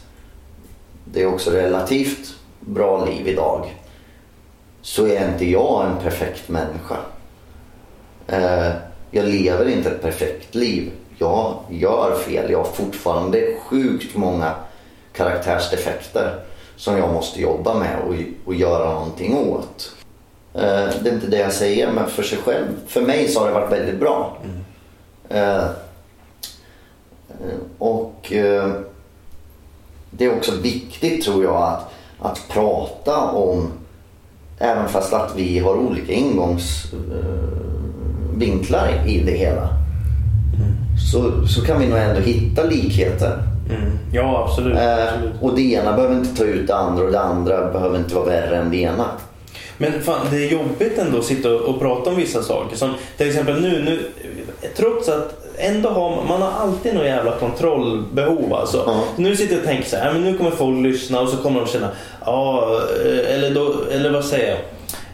det är också relativt bra liv idag. Så är inte jag en perfekt människa. Eh, jag lever inte ett perfekt liv. Jag gör fel. Jag har fortfarande sjukt många karaktärsdefekter som jag måste jobba med och, och göra någonting åt. Eh, det är inte det jag säger, men för sig själv, för mig så har det varit väldigt bra. Eh, eh, och eh, det är också viktigt tror jag att, att prata om Även fast att vi har olika ingångsvinklar i det hela. Så, så kan vi nog ändå hitta likheter. Mm. Ja, absolut. Eh, absolut. och det ena behöver inte ta ut det andra och det andra behöver inte vara värre än det ena. Men fan, det är jobbigt ändå att sitta och, prata om vissa saker. Som till exempel nu, nu trots att ändå har man, har alltid något jävla kontrollbehov alltså. Ja. Nu sitter jag och tänker så här, men nu kommer folk lyssna och så kommer de känna, ja, eh, eller, då, eller vad säger jag?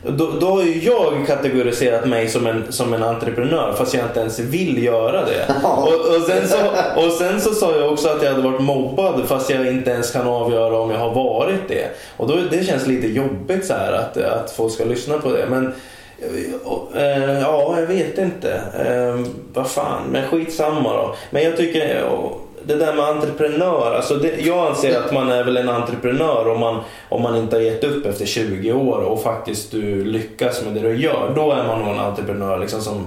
Då, då har ju jag kategoriserat mig som en, som en entreprenör fast jag inte ens vill göra det. Och, och, sen så, och sen så sa jag också att jag hade varit mobbad fast jag inte ens kan avgöra om jag har varit det. Och då, det känns lite jobbigt så här att, att folk ska lyssna på det. Men eh, ja, jag vet inte. Eh, vad fan, men skitsamma då. Men jag tycker det där med entreprenör, alltså det, jag anser att man är väl en entreprenör om man, om man inte har gett upp efter 20 år och faktiskt du lyckas med det du gör. Då är man nog en entreprenör liksom som,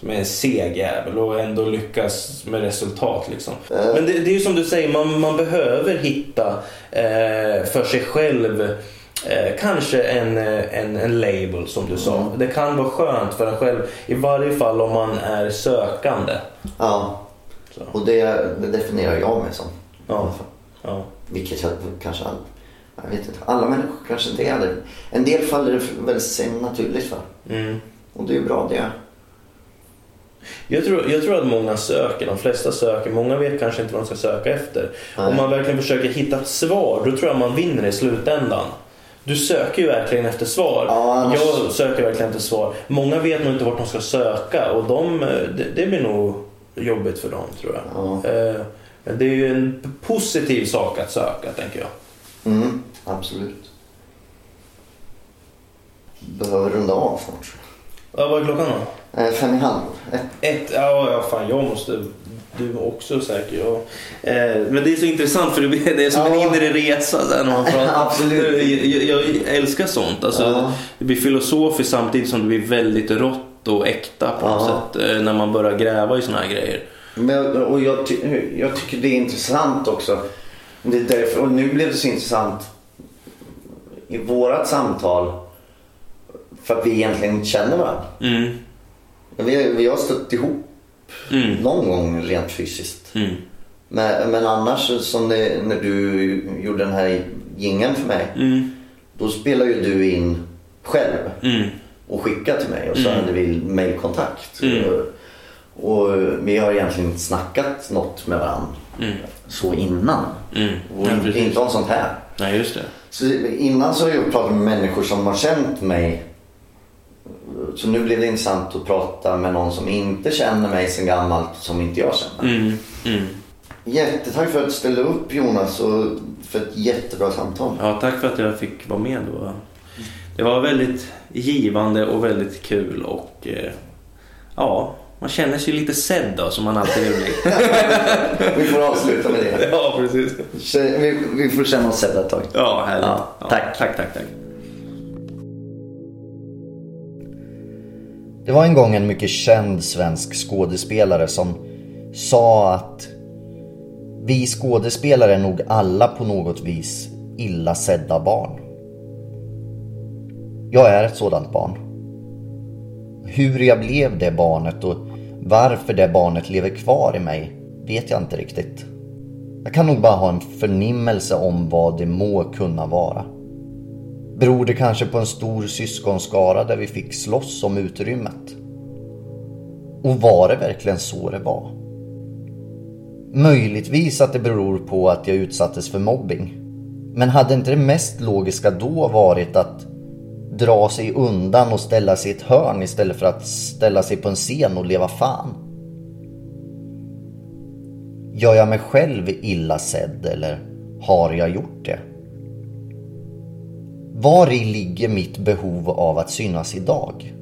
som är en seg jävel och ändå lyckas med resultat. Liksom. Men det, det är ju som du säger, man, man behöver hitta eh, för sig själv Eh, kanske en, eh, en, en label som du sa. Det kan vara skönt för en själv. I varje fall om man är sökande. Ja, Så. och det, det definierar jag mig som. Ja. Ja. Vilket jag kanske all, jag vet inte, alla människor kanske inte är det. En del faller det väldigt sig naturligt för. Mm. Och det är ju bra det. Jag, tror, jag tror att många söker, de flesta söker. Många vet kanske inte vad de ska söka efter. Nej. Om man verkligen försöker hitta ett svar, då tror jag man vinner i slutändan. Du söker ju verkligen efter svar. Ja, annars- Jag söker verkligen efter svar. Många vet nog inte vart de ska söka och de, eh, det, det blir nog jobbigt för dem tror jag. Ja. Eh, Men det är ju en positiv sak att söka tänker jag. Mm, absolut. Behöver runda av snart. Ja, vad är klockan då? Eh, fem i halv. Ett. Ett, ja, ja fan jag måste, du också säkert. Ja. Eh, men det är så intressant för det är som en Ja. inre resa när man pratar. Absolut. Jag, jag, jag älskar sånt. Alltså, Ja. Det blir filosofiskt samtidigt som det blir väldigt rått och äkta på något Ja. sätt. eh, När man börjar gräva i såna här grejer. Men, och jag, jag tycker det är intressant också. Det är därför, och nu blev det så intressant i vårat samtal. För att vi egentligen inte känner varandra. Mm. Vi, vi har stött ihop Mm. någon gång rent fysiskt. Mm. Men, men annars som det, när du gjorde den här gingen för mig. Mm. Då spelar ju du in själv Mm. Och skickade till mig och så Mm. hade vi mailkontakt. Mm. Och, och vi har egentligen inte snackat något med varandra Mm. så innan. Mm. Och Ja, inte, inte om sånt här. Nej, just det. Så innan så har jag pratat med människor som har känt mig. Så nu blir det intressant att prata med någon som inte känner mig sen gammalt som inte jag känner. Mm. Mm. Jättetack för att du ställde upp Jonas och för ett jättebra samtal. Ja, tack för att jag fick vara med. Var, det var väldigt givande och väldigt kul och eh, ja, man känner sig lite sedd då som man alltid vill bli. Vi får avsluta med det. ja, precis. Vi, vi får känna oss sedda ett tag. Ja, härligt. Ja, Ja, tack. tack, tack, tack. Det var en gång en mycket känd svensk skådespelare som sa att vi skådespelare är nog alla på något vis illa sedda barn. Jag är ett sådant barn. Hur jag blev det barnet och varför det barnet lever kvar i mig vet jag inte riktigt. Jag kan nog bara ha en förnimmelse om vad det må kunna vara. Beror det kanske på en stor syskonskara där vi fick slåss om utrymmet? Och var det verkligen så det var? Möjligtvis att det beror på att jag utsattes för mobbing. Men hade inte det mest logiska då varit att dra sig undan och ställa sig i ett hörn istället för att ställa sig på en scen och leva fan? Gör jag mig själv illa sedd eller har jag gjort det? Var i ligger mitt behov av att synas idag?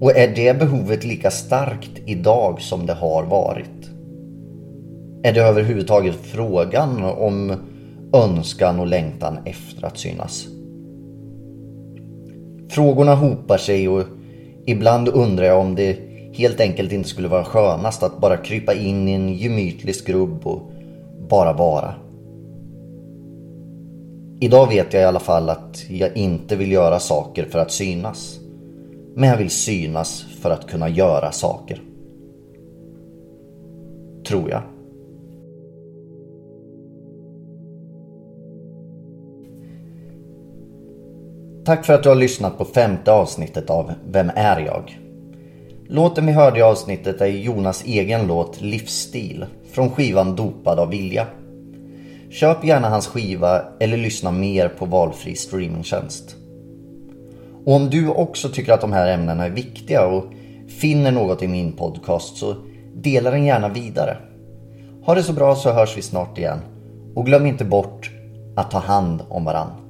Och är det behovet lika starkt idag som det har varit? Är det överhuvudtaget frågan om önskan och längtan efter att synas? Frågorna hopar sig och ibland undrar jag om det helt enkelt inte skulle vara skönast att bara krypa in i en gemytlig skrubb och bara vara. Idag vet jag i alla fall att jag inte vill göra saker för att synas. Men jag vill synas för att kunna göra saker. Tror jag. Tack för att du har lyssnat på femte avsnittet av Vem är jag? Låten vi hörde i avsnittet är Jonas egen låt Livsstil från skivan Dopad av vilja. Köp gärna hans skiva eller lyssna mer på valfri streamingtjänst. Och om du också tycker att de här ämnena är viktiga och finner något i min podcast så dela den gärna vidare. Ha det så bra så hörs vi snart igen. Och glöm inte bort att ta hand om varandra.